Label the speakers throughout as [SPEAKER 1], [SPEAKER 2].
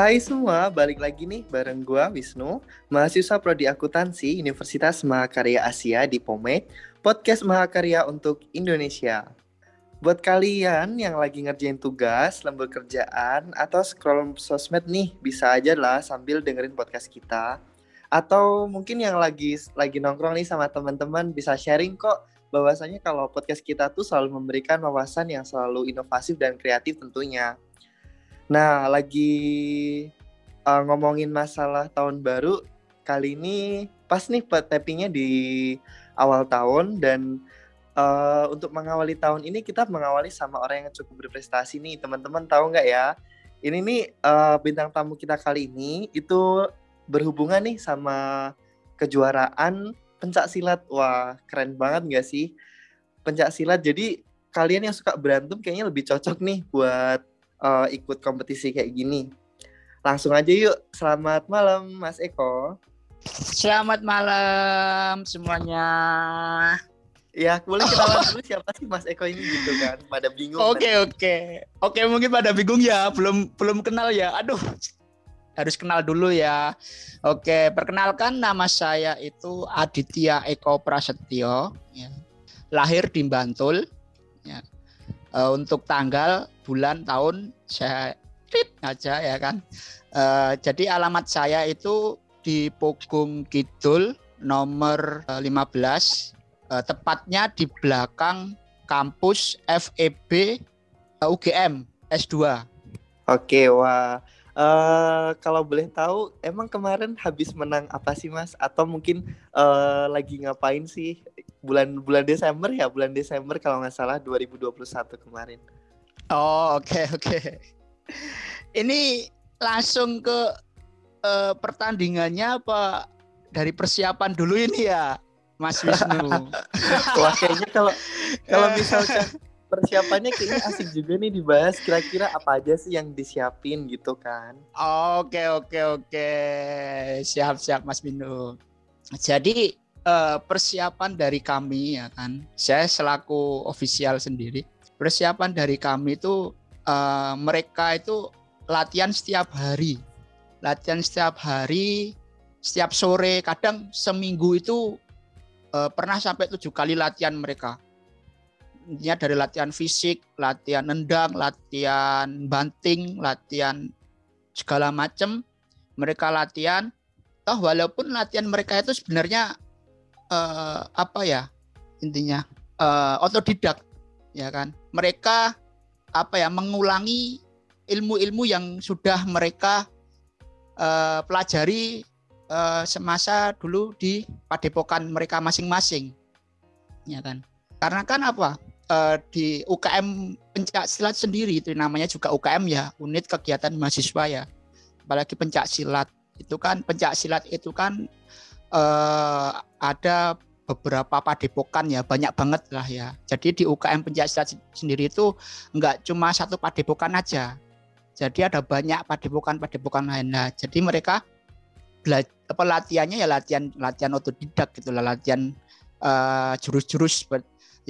[SPEAKER 1] Hai semua, balik lagi nih bareng gua Wisnu, mahasiswa Prodi Akuntansi Universitas Mahakarya Asia di POME, podcast Mahakarya untuk Indonesia. Buat kalian yang lagi ngerjain tugas, lembur kerjaan, atau scroll sosmed nih, bisa aja lah sambil dengerin podcast kita. Atau mungkin yang lagi lagi nongkrong nih sama teman-teman bisa sharing kok bahwasanya kalau podcast kita tuh selalu memberikan wawasan yang selalu inovatif dan kreatif tentunya. Nah, lagi uh, ngomongin masalah tahun baru kali ini pas nih tappingnya di awal tahun dan uh, untuk mengawali tahun ini kita mengawali sama orang yang cukup berprestasi nih. Teman-teman tahu nggak ya? Ini nih uh, bintang tamu kita kali ini itu berhubungan nih sama kejuaraan pencak silat. Wah keren banget nggak sih? Pencak silat. Jadi kalian yang suka berantem kayaknya lebih cocok nih buat uh, ikut kompetisi kayak gini. Langsung aja yuk. Selamat malam Mas Eko.
[SPEAKER 2] Selamat malam semuanya.
[SPEAKER 1] Ya, boleh kenalan dulu siapa sih Mas Eko ini gitu kan? Pada bingung.
[SPEAKER 2] Oke, okay, oke. Okay. Oke, mungkin pada bingung ya, belum belum kenal ya. Aduh. Harus kenal dulu ya. Oke, perkenalkan nama saya itu Aditya Eko Prasetyo ya. Lahir di Bantul ya. Uh, untuk tanggal bulan tahun saya rit aja ya kan. Uh, jadi alamat saya itu di Pogung Kidul nomor 15 uh, uh, tepatnya di belakang kampus FEB UGM S2.
[SPEAKER 1] Oke, wah. Uh, kalau boleh tahu, emang kemarin habis menang apa sih mas? Atau mungkin uh, lagi ngapain sih bulan bulan Desember ya? Bulan Desember kalau nggak salah 2021 kemarin.
[SPEAKER 2] Oh oke okay, oke. Okay. Ini langsung ke uh, pertandingannya apa dari persiapan dulu ini ya, Mas Wisnu?
[SPEAKER 1] Wah kayaknya kalau kalau misalkan persiapannya kayaknya asik juga nih dibahas kira-kira apa aja sih yang disiapin gitu kan.
[SPEAKER 2] Oke oke oke. Siap siap Mas Wisnu. Jadi uh, persiapan dari kami ya kan. Saya selaku ofisial sendiri persiapan dari kami itu uh, mereka itu latihan setiap hari latihan setiap hari setiap sore kadang seminggu itu uh, pernah sampai tujuh kali latihan mereka intinya dari latihan fisik latihan nendang latihan banting latihan segala macam mereka latihan. Toh walaupun latihan mereka itu sebenarnya uh, apa ya intinya uh, otodidak ya kan? Mereka apa ya mengulangi ilmu-ilmu yang sudah mereka uh, pelajari uh, semasa dulu di padepokan mereka masing-masing ya kan? Karena kan apa uh, di UKM pencak silat sendiri itu namanya juga UKM ya unit kegiatan mahasiswa ya apalagi pencak silat itu kan pencak silat itu kan uh, ada beberapa padepokan ya banyak banget lah ya. Jadi di UKM Pencaksilat sendiri itu enggak cuma satu padepokan aja. Jadi ada banyak padepokan-padepokan lain. Nah, jadi mereka belajar apa latihannya ya latihan latihan otodidak gitu lah, latihan uh, jurus-jurus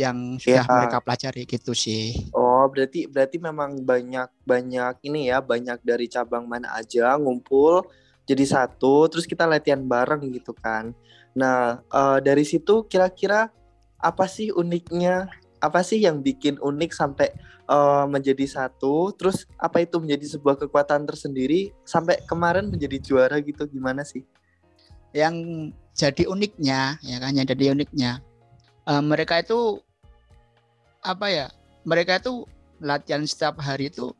[SPEAKER 2] yang sudah ya. mereka pelajari gitu sih.
[SPEAKER 1] Oh, berarti berarti memang banyak banyak ini ya, banyak dari cabang mana aja ngumpul jadi satu, terus kita latihan bareng gitu kan. Nah, uh, dari situ kira-kira apa sih uniknya? Apa sih yang bikin unik sampai uh, menjadi satu? Terus apa itu menjadi sebuah kekuatan tersendiri sampai kemarin menjadi juara gitu? Gimana sih?
[SPEAKER 2] Yang jadi uniknya, ya kan? Yang jadi uniknya, uh, mereka itu apa ya? Mereka itu latihan setiap hari itu,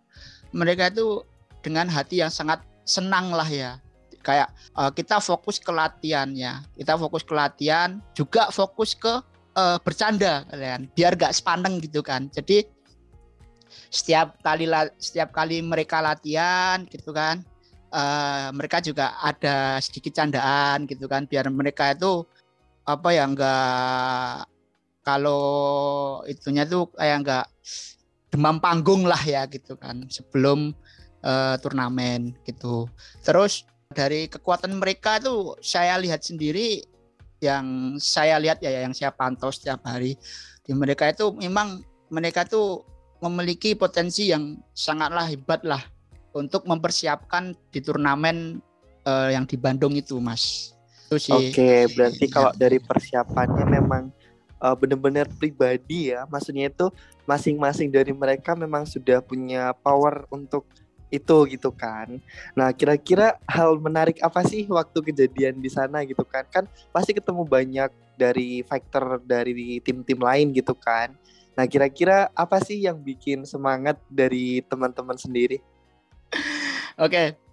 [SPEAKER 2] mereka itu dengan hati yang sangat senang lah ya kayak uh, kita fokus ke latihan ya kita fokus ke latihan juga fokus ke uh, bercanda kalian biar gak sepaneng gitu kan jadi setiap kali setiap kali mereka latihan gitu kan uh, mereka juga ada sedikit candaan gitu kan biar mereka itu apa ya enggak kalau itunya tuh kayak enggak demam panggung lah ya gitu kan sebelum uh, turnamen gitu terus dari kekuatan mereka itu saya lihat sendiri yang saya lihat ya yang saya pantau setiap hari di mereka itu memang mereka tuh memiliki potensi yang sangatlah hebat lah untuk mempersiapkan di turnamen uh, yang di Bandung itu Mas.
[SPEAKER 1] Oke, okay, berarti ya. kalau dari persiapannya memang uh, benar-benar pribadi ya. Maksudnya itu masing-masing dari mereka memang sudah punya power untuk itu gitu kan. Nah, kira-kira hal menarik apa sih waktu kejadian di sana gitu kan? Kan pasti ketemu banyak dari fighter dari tim-tim lain gitu kan. Nah, kira-kira apa sih yang bikin semangat dari teman-teman sendiri?
[SPEAKER 2] Oke. Okay.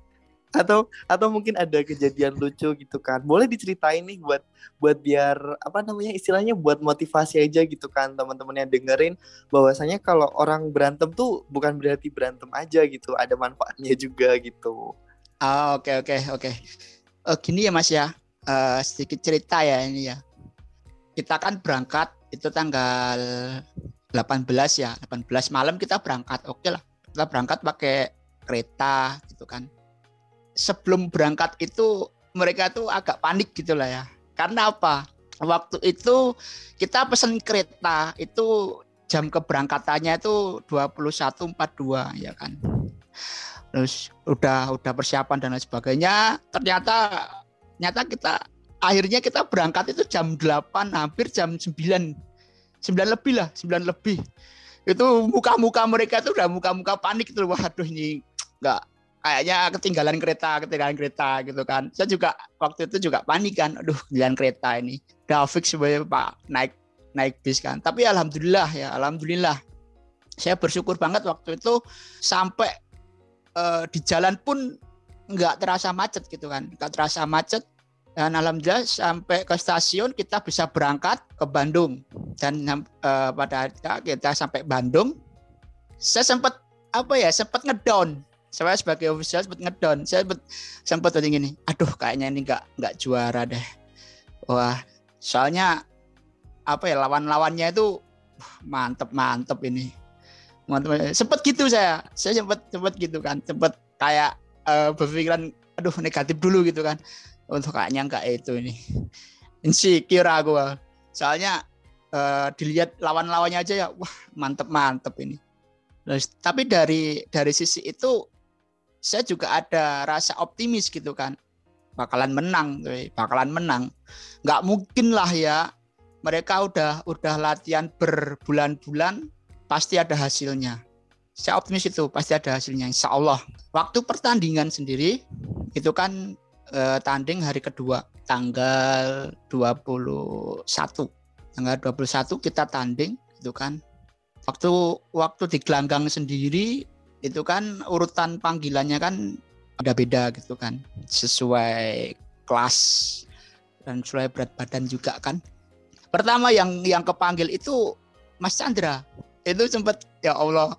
[SPEAKER 1] Atau atau mungkin ada kejadian lucu gitu kan. Boleh diceritain nih buat buat biar apa namanya istilahnya buat motivasi aja gitu kan teman-teman yang dengerin bahwasanya kalau orang berantem tuh bukan berarti berantem aja gitu, ada manfaatnya juga gitu.
[SPEAKER 2] Ah, oke okay, oke okay, oke. Okay. Eh, gini ya Mas ya. Uh, sedikit cerita ya ini ya. Kita kan berangkat itu tanggal 18 ya, 18 malam kita berangkat. Oke lah. Kita berangkat pakai kereta gitu kan. Sebelum berangkat itu mereka tuh agak panik gitu lah ya. Karena apa? Waktu itu kita pesen kereta itu jam keberangkatannya itu 21.42 ya kan. Terus udah udah persiapan dan lain sebagainya. Ternyata ternyata kita akhirnya kita berangkat itu jam 8 hampir jam 9 9 lebih lah 9 lebih itu muka-muka mereka itu udah muka-muka panik tuh waduh ini nggak kayaknya ketinggalan kereta ketinggalan kereta gitu kan. Saya juga waktu itu juga panik kan aduh ketinggalan kereta ini. Fix sebagai pak naik naik bis kan. Tapi alhamdulillah ya alhamdulillah. Saya bersyukur banget waktu itu sampai uh, di jalan pun nggak terasa macet gitu kan nggak terasa macet. Dan alhamdulillah sampai ke stasiun kita bisa berangkat ke Bandung. Dan uh, pada kita sampai Bandung saya sempat apa ya sempat ngedown saya sebagai official sempat ngedon. Saya sempat sempat tadi gini aduh kayaknya ini nggak nggak juara deh. Wah soalnya apa ya lawan-lawannya itu mantep mantep ini. Mantep. Sempat gitu saya. Saya sempat sempat gitu kan. Sempat kayak uh, berpikiran aduh negatif dulu gitu kan. Untuk kayaknya nggak itu ini. Insecure aku soalnya uh, dilihat lawan-lawannya aja ya wah mantep mantep ini tapi dari dari sisi itu saya juga ada rasa optimis gitu kan. Bakalan menang bakalan menang. Nggak mungkin lah ya mereka udah udah latihan berbulan-bulan pasti ada hasilnya. Saya optimis itu pasti ada hasilnya insya Allah. Waktu pertandingan sendiri itu kan eh, tanding hari kedua tanggal 21 tanggal 21 kita tanding itu kan. Waktu waktu di gelanggang sendiri itu kan urutan panggilannya kan ada beda gitu kan. Sesuai kelas dan sesuai berat badan juga kan. Pertama yang yang kepanggil itu Mas Chandra. Itu sempat ya Allah.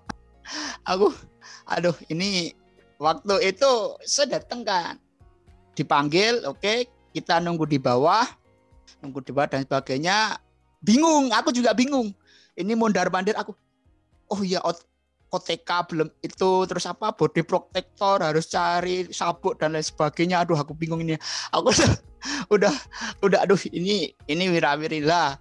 [SPEAKER 2] Aku aduh ini waktu itu saya datang kan. Dipanggil oke okay, kita nunggu di bawah nunggu di bawah dan sebagainya. Bingung aku juga bingung. Ini mondar mandir aku. Oh ya OTK belum itu terus apa body protector harus cari sabuk dan lain sebagainya. Aduh aku bingung ini. Aku udah udah aduh ini ini wirawiri lah.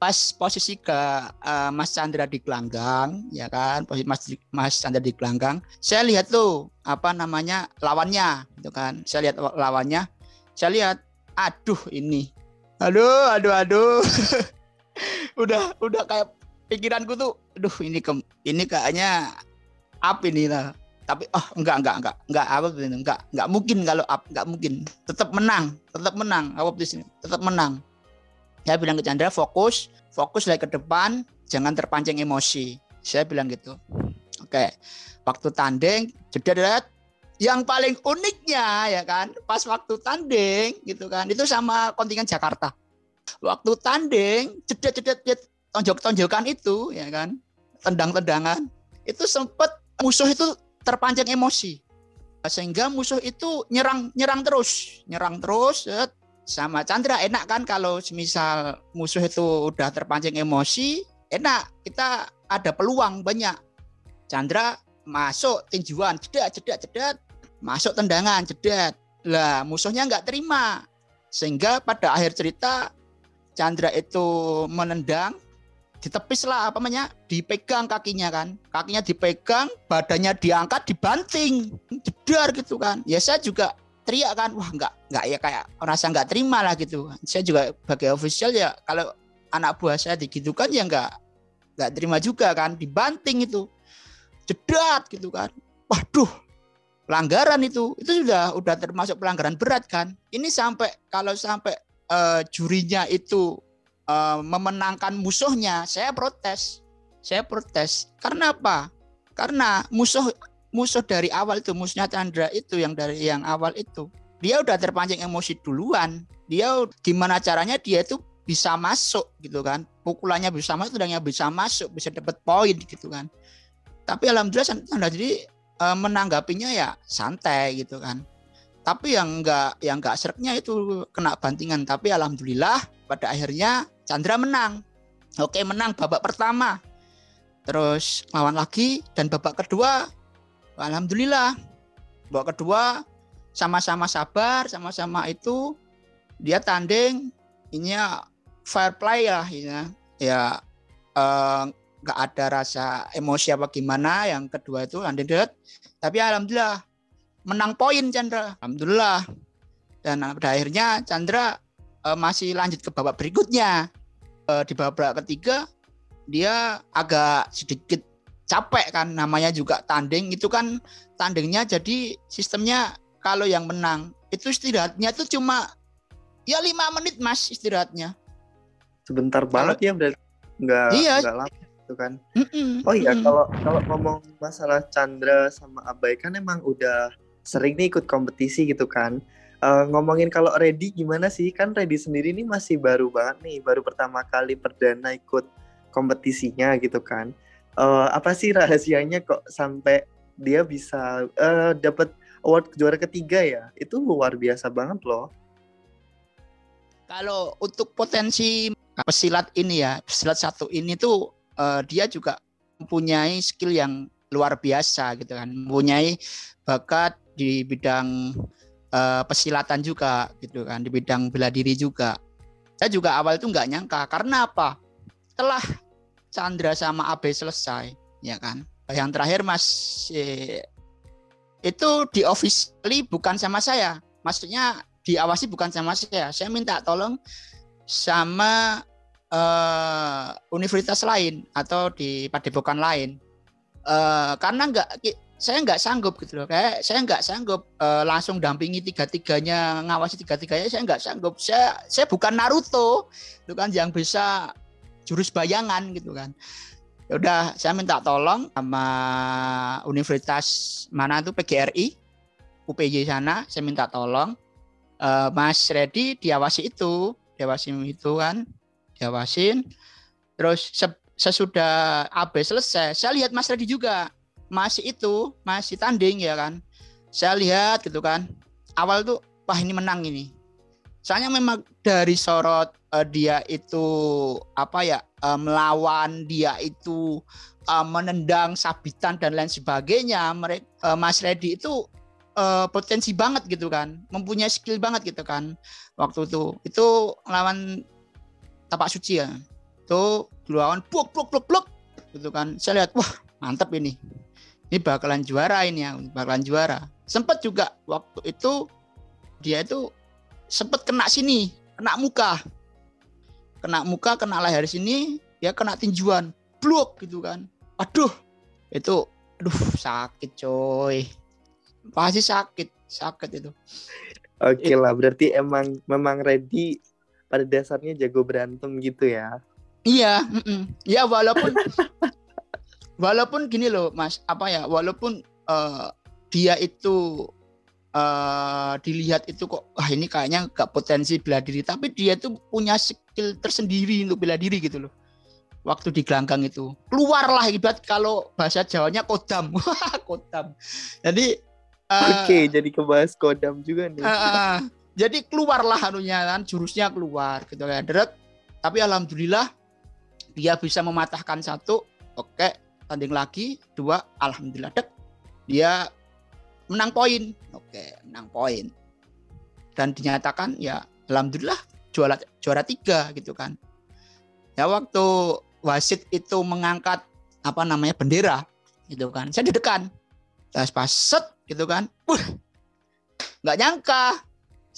[SPEAKER 2] Pas posisi ke uh, Mas Chandra di gelanggang ya kan? Posisi Mas Mas Chandra di gelanggang. Saya lihat tuh apa namanya lawannya gitu kan? Saya lihat lawannya. Saya lihat aduh ini. Aduh aduh aduh. Udah udah kayak pikiranku tuh aduh ini ke, ini kayaknya up ini lah. Tapi oh enggak enggak enggak enggak apa enggak enggak mungkin kalau up enggak mungkin. Tetap menang tetap menang apa di sini tetap menang. Saya bilang ke Chandra fokus fokus lagi ke depan jangan terpancing emosi. Saya bilang gitu. Oke waktu tanding jeda yang paling uniknya ya kan pas waktu tanding gitu kan itu sama kontingen Jakarta. Waktu tanding jeda jeda tonjok-tonjokan itu ya kan? Tendang-tendangan. Itu sempat musuh itu terpancing emosi. Sehingga musuh itu nyerang nyerang terus. Nyerang terus sama Chandra enak kan kalau misal musuh itu udah terpancing emosi? Enak kita ada peluang banyak. Chandra masuk tinjuan cedak cedak cedak masuk tendangan cedak lah musuhnya nggak terima. Sehingga pada akhir cerita Chandra itu menendang ditepis lah apa namanya? Dipegang kakinya kan. Kakinya dipegang badannya diangkat dibanting. Jedar gitu kan. Ya saya juga teriak kan wah nggak nggak ya kayak rasa nggak terima lah gitu. Saya juga sebagai official ya kalau anak buah saya digitukan ya nggak nggak terima juga kan. Dibanting itu. Jedat gitu kan. Waduh pelanggaran itu. Itu sudah udah termasuk pelanggaran berat kan. Ini sampai kalau sampai uh, jurinya itu uh, memenangkan musuhnya saya protes. Saya protes. Karena apa? Karena musuh musuh dari awal itu musuhnya Chandra itu yang dari yang awal itu. Dia udah terpancing emosi duluan. Dia gimana caranya dia itu bisa masuk gitu kan. Pukulannya bisa masuk dan bisa masuk bisa dapat poin gitu kan. Tapi alhamdulillah Chandra jadi e, menanggapinya ya santai gitu kan. Tapi yang enggak yang enggak sereknya itu kena bantingan. Tapi alhamdulillah pada akhirnya Chandra menang. Oke menang babak pertama. Terus lawan lagi dan babak kedua alhamdulillah. Babak kedua sama-sama sabar sama-sama itu dia tanding. Ini ya fair play lah ya. Ya eh, nggak uh, ada rasa emosi apa gimana. Yang kedua itu undead. Tapi alhamdulillah menang poin Chandra. Alhamdulillah. Dan pada akhirnya Chandra uh, masih lanjut ke babak berikutnya uh, di babak ketiga dia agak sedikit capek kan namanya juga tanding. Itu kan tandingnya jadi sistemnya kalau yang menang itu istirahatnya itu cuma ya lima menit mas istirahatnya.
[SPEAKER 1] Sebentar banget ya berarti nggak iya. nggak lama itu kan. Mm-mm, oh iya kalau kalau ngomong masalah Chandra sama Abai kan emang udah sering nih ikut kompetisi gitu kan uh, ngomongin kalau Ready gimana sih? Kan Ready sendiri nih masih baru banget nih baru pertama kali perdana ikut kompetisinya gitu kan. Uh, apa sih rahasianya kok sampai dia bisa uh, dapat award juara ketiga ya? Itu luar biasa banget loh.
[SPEAKER 2] Kalau untuk potensi pesilat ini ya, pesilat satu ini tuh uh, dia juga mempunyai skill yang luar biasa gitu kan, mempunyai bakat di bidang uh, pesilatan juga gitu kan, di bidang bela diri juga. Saya juga awal itu nggak nyangka karena apa? Setelah Chandra sama AB selesai, ya kan. Yang terakhir Mas eh, itu di officially bukan sama saya. Maksudnya diawasi bukan sama saya. Saya minta tolong sama uh, universitas lain atau di padepokan lain uh, karena nggak saya nggak sanggup gitu loh kayak saya nggak sanggup uh, langsung dampingi tiga tiganya ngawasi tiga tiganya saya nggak sanggup. Saya saya bukan Naruto itu kan yang bisa jurus bayangan gitu kan. Ya udah saya minta tolong sama universitas mana tuh PGRI UPY sana saya minta tolong uh, Mas Redi diawasi itu diawasi itu kan diawasin. Terus sesudah AB selesai, saya lihat Mas Redi juga masih itu masih tanding ya kan. Saya lihat gitu kan. Awal tuh wah ini menang ini. Soalnya memang dari sorot uh, dia itu apa ya uh, melawan dia itu uh, menendang sabitan dan lain sebagainya. Mereka uh, Mas Redi itu uh, potensi banget gitu kan, mempunyai skill banget gitu kan waktu itu. Itu lawan tapak suci ya itu lawan blok blok blok blok gitu kan saya lihat wah mantap ini ini bakalan juara ini ya bakalan juara. Sempat juga waktu itu dia itu sempat kena sini kena muka. Kena muka kena leher sini dia kena tinjuan. Blok gitu kan. Aduh itu aduh sakit coy. Pasti sakit sakit itu.
[SPEAKER 1] Oke lah berarti emang memang ready pada dasarnya jago berantem gitu ya.
[SPEAKER 2] Iya, mm -mm. ya walaupun walaupun gini loh Mas, apa ya, walaupun uh, dia itu uh, dilihat itu kok wah ini kayaknya gak potensi bela diri, tapi dia tuh punya skill tersendiri untuk bela diri gitu loh. Waktu di gelanggang itu keluarlah ibarat kalau bahasa Jawanya kodam, kodam. Jadi
[SPEAKER 1] uh, Oke, okay, jadi kebahas kodam juga nih. Uh, uh,
[SPEAKER 2] jadi keluarlah anunya kan jurusnya keluar gitu ya deret tapi alhamdulillah dia bisa mematahkan satu oke tanding lagi dua alhamdulillah dek. Dia menang poin. Oke menang poin. Dan dinyatakan ya alhamdulillah juara juara tiga gitu kan. Ya waktu wasit itu mengangkat apa namanya bendera gitu kan. Saya dedekan tes pas set gitu kan. Wah, nggak nyangka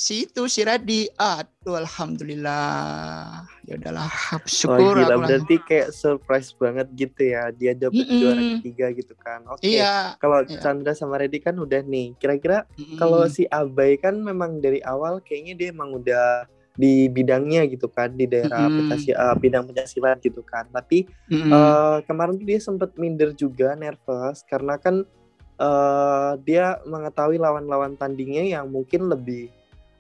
[SPEAKER 2] si itu si Redi aduh alhamdulillah ya udahlah syukur
[SPEAKER 1] gila,
[SPEAKER 2] aku
[SPEAKER 1] berarti kayak surprise banget gitu ya dia dapet
[SPEAKER 2] Mm-mm.
[SPEAKER 1] juara ketiga gitu kan oke
[SPEAKER 2] iya
[SPEAKER 1] kalau
[SPEAKER 2] Iya.
[SPEAKER 1] Chandra sama Reddy kan udah nih kira-kira
[SPEAKER 2] Mm-mm.
[SPEAKER 1] kalau si Abai kan memang dari awal kayaknya dia emang udah di bidangnya gitu kan di daerah
[SPEAKER 2] Mm-mm.
[SPEAKER 1] pencaksi- eh, bidang pencaksilat gitu kan tapi
[SPEAKER 2] Mm-mm.
[SPEAKER 1] eh, kemarin tuh dia sempat minder juga nervous karena kan eh, dia mengetahui lawan-lawan tandingnya yang mungkin lebih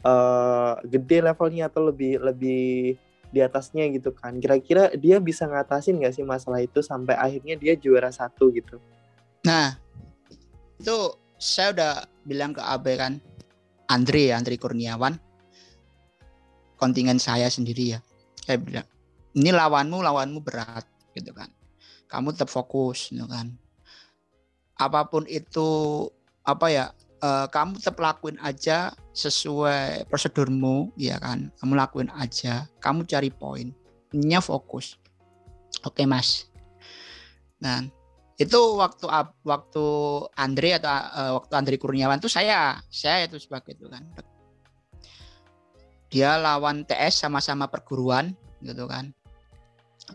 [SPEAKER 1] eh, gede levelnya atau lebih lebih di atasnya gitu kan kira-kira dia bisa ngatasin nggak sih masalah itu sampai akhirnya dia juara satu gitu
[SPEAKER 2] Nah, itu saya udah bilang ke Abe kan, Andre ya, Andre Kurniawan, kontingen saya sendiri ya. Saya bilang, ini lawanmu, lawanmu berat, gitu kan. Kamu tetap fokus, gitu kan. Apa pun itu, apa ya, eh, kamu tetap lakuin aja sesuai prosedurmu, ya kan. Kamu lakuin aja, kamu cari poin. Ininya fokus. Oke mas. Nah, itu waktu waktu Andre atau eh, waktu Andre Kurniawan tuh saya saya itu sebagai itu kan dia lawan TS sama-sama perguruan gitu kan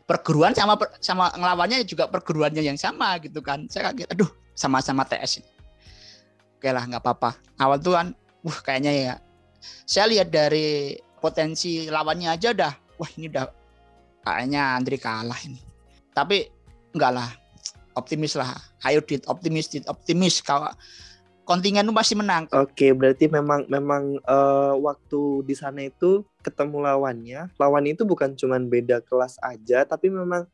[SPEAKER 2] perguruan sama per- sama ngelawannya juga perguruannya yang sama gitu kan saya kaget aduh sama-sama TS ini oke lah nggak apa-apa. Awal tuh kan wah kayaknya ya saya lihat dari potensi lawannya aja udah wah ini udah kayaknya Andre kalah ini. Tapi enggak lah optimis lah. Ayo dit optimis dit optimis. Kalau kontingen lu pasti menang.
[SPEAKER 1] Oke, berarti memang memang eh, waktu di sana itu ketemu lawannya. Lawan itu bukan cuman beda kelas aja, tapi memang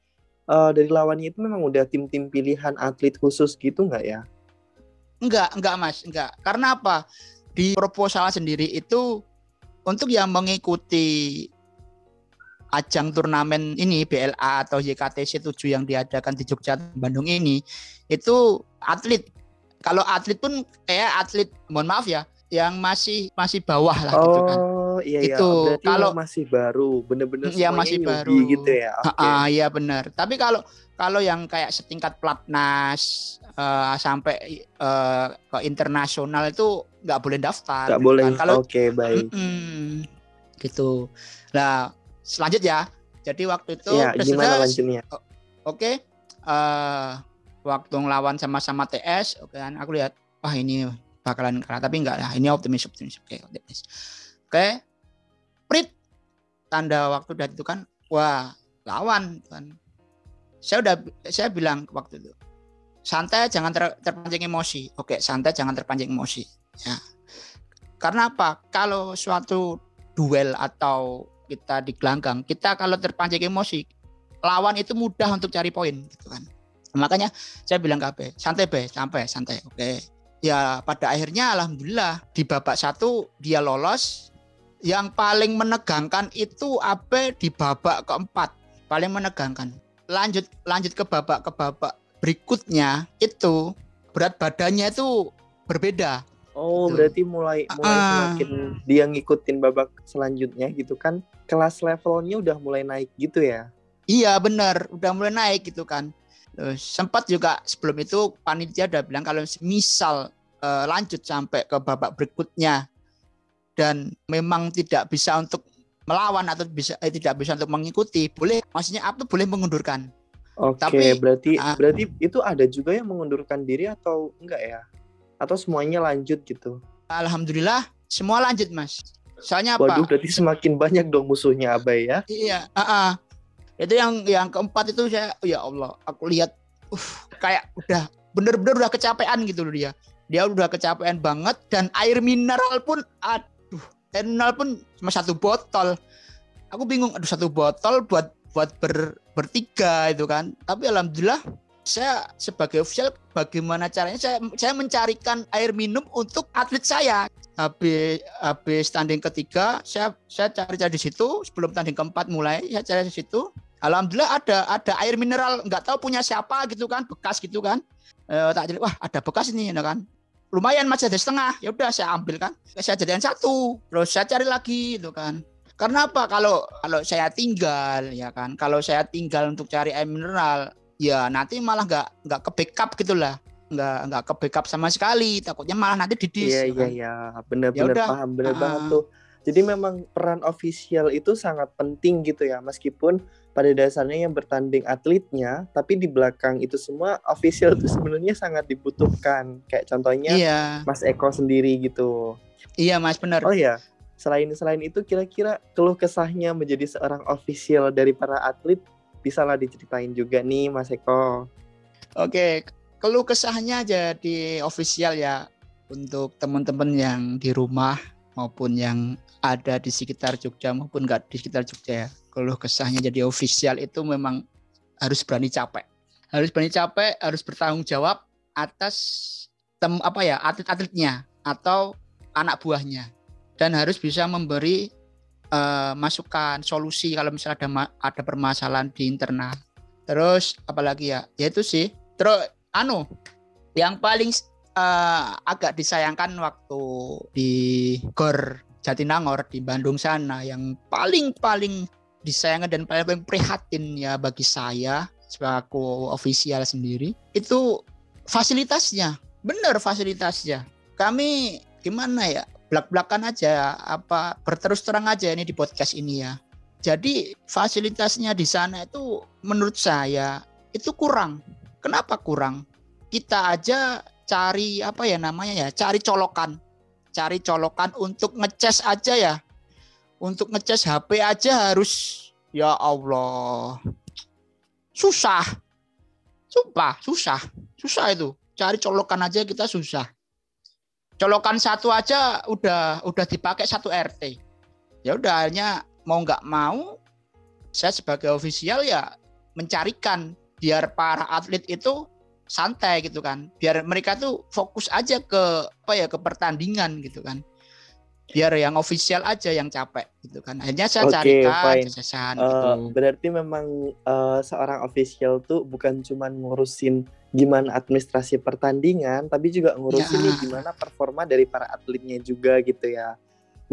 [SPEAKER 1] eh, dari lawannya itu memang udah tim-tim pilihan atlet khusus gitu nggak ya?
[SPEAKER 2] Enggak enggak mas enggak. Karena apa? Di proposal sendiri itu untuk yang mengikuti ajang turnamen ini BLA atau YKTC 7 yang diadakan di Jogja Bandung ini itu atlet. Kalau atlet pun kayak atlet mohon maaf ya yang masih masih bawah lah gitu kan.
[SPEAKER 1] Oh iya iya.
[SPEAKER 2] Itu, kalau-
[SPEAKER 1] masih baru, bener-bener
[SPEAKER 2] Iya, masih baru.
[SPEAKER 1] gitu ya. Oke.
[SPEAKER 2] Ah, iya benar. Tapi kalau kalau yang kayak setingkat platnas eh, sampai eh, ke internasional itu nggak boleh daftar.
[SPEAKER 1] Nggak
[SPEAKER 2] gitu
[SPEAKER 1] boleh.
[SPEAKER 2] kan. Kalau
[SPEAKER 1] Oke baik.
[SPEAKER 2] Mm-mm. gitu. Nah, selanjut ya. Jadi waktu itu
[SPEAKER 1] Ya gimana lanjutnya?
[SPEAKER 2] Oke. eh waktu ngelawan sama-sama TS, oke kan aku lihat wah ini bakalan kalah tapi enggak lah. Ini optimis optimis. Oke, optimis. Oke. Prit tanda waktu dari itu kan wah lawan kan. Saya udah saya bilang waktu itu santai jangan ter- terpancing emosi. Oke, santai jangan terpancing emosi. Ya. Karena apa? Kalau suatu duel atau kita di gelanggang, kita kalau terpancing emosi, lawan itu mudah untuk cari poin gitu kan. Makanya saya bilang ke Abe, santai be, sampai santai. Oke. Ya pada akhirnya alhamdulillah di babak satu dia lolos. Yang paling menegangkan itu Abe di babak keempat, paling menegangkan. Lanjut lanjut ke babak ke babak berikutnya itu berat badannya itu berbeda.
[SPEAKER 1] Oh
[SPEAKER 2] Gitu.
[SPEAKER 1] berarti mulai mulai
[SPEAKER 2] Ah.
[SPEAKER 1] semakin dia ngikutin babak selanjutnya gitu kan? Kelas levelnya udah mulai naik gitu ya?
[SPEAKER 2] Iya benar, udah mulai naik gitu kan. Terus sempat juga sebelum itu panitia udah bilang kalau misal eh, lanjut sampai ke babak berikutnya dan memang tidak bisa untuk melawan atau bisa eh, tidak bisa untuk mengikuti, boleh maksudnya apa boleh mengundurkan.
[SPEAKER 1] Oke,
[SPEAKER 2] Tapi,
[SPEAKER 1] berarti
[SPEAKER 2] ah.
[SPEAKER 1] berarti itu ada juga yang mengundurkan diri atau enggak ya? Atau semuanya lanjut gitu?
[SPEAKER 2] Alhamdulillah semua lanjut mas. Soalnya apa?
[SPEAKER 1] Waduh, berarti semakin banyak dong musuhnya Abai ya?
[SPEAKER 2] Iya, ah, ah. itu yang yang keempat itu saya ya Allah, aku lihat uh, kayak udah bener-bener udah kecapean gitu loh dia. Dia udah kecapean banget dan air mineral pun aduh, air mineral pun cuma satu botol. Aku bingung, aduh satu botol buat buat ber, bertiga itu kan. Tapi alhamdulillah saya sebagai official bagaimana caranya saya saya mencarikan air minum untuk atlet saya. Habis habis tanding ketiga saya saya cari-cari di situ. Sebelum tanding keempat mulai saya cari di situ. Alhamdulillah ada ada air mineral. Nggak tahu punya siapa gitu kan bekas gitu kan. Eh, tak jadi wah ada bekas ini ya kan lumayan masih ada setengah. Ya udah saya ambil kan. Saya jadikan satu. Terus saya cari lagi gitu kan. Karena apa? Kalau kalau saya tinggal ya kan. Kalau saya tinggal untuk cari air mineral ya nanti malah nggak nggak ke backup gitulah nggak nggak ke backup sama sekali. Takutnya malah nanti didis
[SPEAKER 1] Iya
[SPEAKER 2] ya
[SPEAKER 1] iya
[SPEAKER 2] kan?
[SPEAKER 1] iya, benar-benar
[SPEAKER 2] udah,
[SPEAKER 1] paham, benar
[SPEAKER 2] ah.
[SPEAKER 1] banget tuh. Jadi memang peran official itu sangat penting gitu ya, meskipun pada dasarnya yang bertanding atletnya, tapi di belakang itu semua official itu sebenarnya sangat dibutuhkan. Kayak contohnya
[SPEAKER 2] iya
[SPEAKER 1] Mas Eko sendiri gitu.
[SPEAKER 2] iya mas benar
[SPEAKER 1] Oh ya, selain selain itu kira-kira keluh kesahnya menjadi seorang official dari para atlet bisalah diceritain juga nih Mas Eko.
[SPEAKER 2] Oke, keluh kesahnya jadi official ya untuk teman-teman yang di rumah maupun yang ada di sekitar Jogja maupun nggak di sekitar Jogja ya. Keluh kesahnya jadi official itu memang harus berani capek. Harus berani capek, harus bertanggung jawab atas tem apa ya atlet-atletnya atau anak buahnya dan harus bisa memberi eh, masukan solusi kalau misalnya ada ada permasalahan di internal. Terus apalagi ya? Ya itu sih. Terus anu yang paling eh, agak disayangkan waktu di Gor Jatinangor di Bandung sana yang paling paling disayangkan dan paling, prihatin ya bagi saya sebagai ofisial sendiri itu fasilitasnya. Benar fasilitasnya. Kami gimana ya belak-belakan aja apa berterus terang aja ini di podcast ini ya. Jadi fasilitasnya di sana itu menurut saya itu kurang. Kenapa kurang? Kita aja cari apa ya namanya ya cari colokan. Cari colokan untuk ngecas aja ya untuk ngecas HP aja harus ya Allah. Susah. Sumpah susah. Susah itu. Cari colokan aja kita susah. Colokan satu aja udah udah dipakai satu RT ya udah hanya mau nggak mau saya sebagai ofisial ya mencarikan biar para atlet itu santai gitu kan. Biar mereka tuh fokus aja ke apa ya ke pertandingan gitu kan biar yang ofisial aja yang capek gitu kan akhirnya saya
[SPEAKER 1] Oke,
[SPEAKER 2] carikan
[SPEAKER 1] fine.
[SPEAKER 2] jajasan
[SPEAKER 1] Eh,
[SPEAKER 2] gitu
[SPEAKER 1] berarti memang eh, seorang official tuh bukan cuma ngurusin gimana administrasi pertandingan, tapi juga ngurusin
[SPEAKER 2] Ya.
[SPEAKER 1] nih gimana performa dari para atletnya juga gitu ya.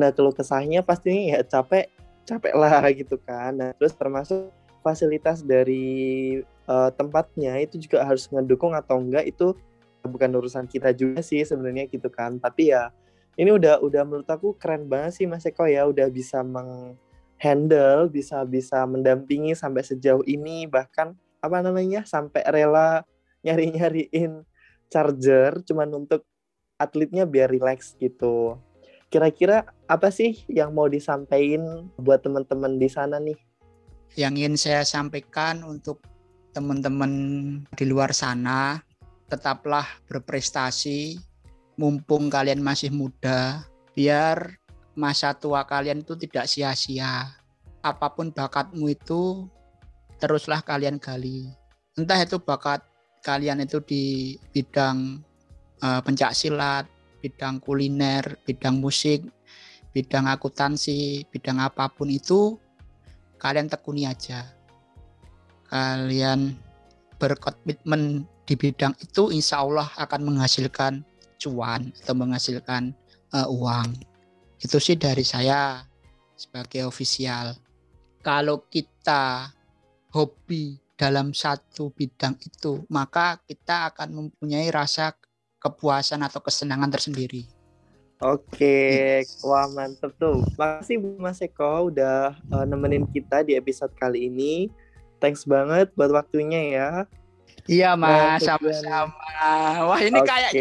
[SPEAKER 1] Nah, kalau kesahnya pastinya ya capek, capek lah gitu kan. Nah, terus termasuk fasilitas dari eh, tempatnya itu juga harus ngedukung atau enggak itu bukan urusan kita juga sih sebenarnya gitu kan. Tapi ya ini udah udah menurut aku keren banget sih Mas Eko ya udah bisa menghandle, bisa bisa mendampingi sampai sejauh ini bahkan apa namanya sampai rela nyari-nyariin charger cuman untuk atletnya biar relax gitu. Kira-kira apa sih yang mau disampaikan buat teman-teman di sana nih?
[SPEAKER 2] yang ingin saya sampaikan untuk teman-teman di luar sana tetaplah berprestasi mumpung kalian masih muda biar masa tua kalian itu tidak sia-sia apa pun bakatmu itu teruslah kalian gali entah itu bakat kalian itu di bidang eh, pencak silat bidang kuliner bidang musik bidang akuntansi bidang apa pun itu kalian tekuni aja. Kalian berkomitmen di bidang itu insya Allah akan menghasilkan cuan atau menghasilkan eh, uang. Itu sih dari saya sebagai ofisial. Kalau kita hobi dalam satu bidang itu, maka kita akan mempunyai rasa kepuasan atau kesenangan tersendiri.
[SPEAKER 1] Oke, wah mantep tuh. Makasih Bu Mas Eko udah eh, nemenin kita di episode kali ini. Thanks banget buat waktunya ya.
[SPEAKER 2] Iya
[SPEAKER 1] Nah,
[SPEAKER 2] mas,
[SPEAKER 1] tujuan-
[SPEAKER 2] sama-sama. Wah ini
[SPEAKER 1] Oke.
[SPEAKER 2] kayak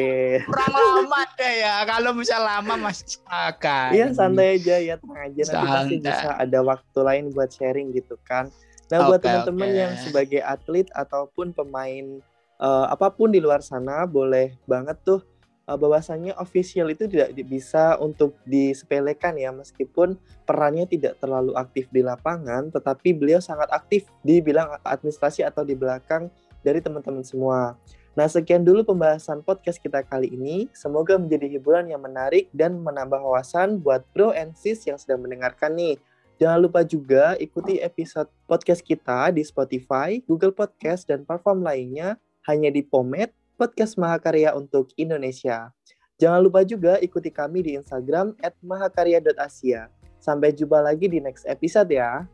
[SPEAKER 2] kurang lama deh ya. Kalau misal lama mas agak.
[SPEAKER 1] Iya santai aja ya, tenang aja nanti pasti bisa ada waktu lain buat sharing gitu kan. Nah buat
[SPEAKER 2] Oke,
[SPEAKER 1] teman-teman
[SPEAKER 2] oke.
[SPEAKER 1] yang sebagai atlet ataupun pemain eh, apa pun di luar sana boleh banget tuh eh, bahwasannya official itu tidak bisa untuk disepelekan ya meskipun perannya tidak terlalu aktif di lapangan, tetapi beliau sangat aktif di bidang administrasi atau di belakang dari teman-teman semua. Nah, sekian dulu pembahasan podcast kita kali ini. Semoga menjadi hiburan yang menarik dan menambah wawasan buat bro and sis yang sedang mendengarkan nih. Jangan lupa juga ikuti episode podcast kita di Spotify, Google Podcast, dan platform lainnya hanya di Pomet, Podcast Mahakarya untuk Indonesia. Jangan lupa juga ikuti kami di Instagram at mahakarya.asia. Sampai jumpa lagi di next episode ya.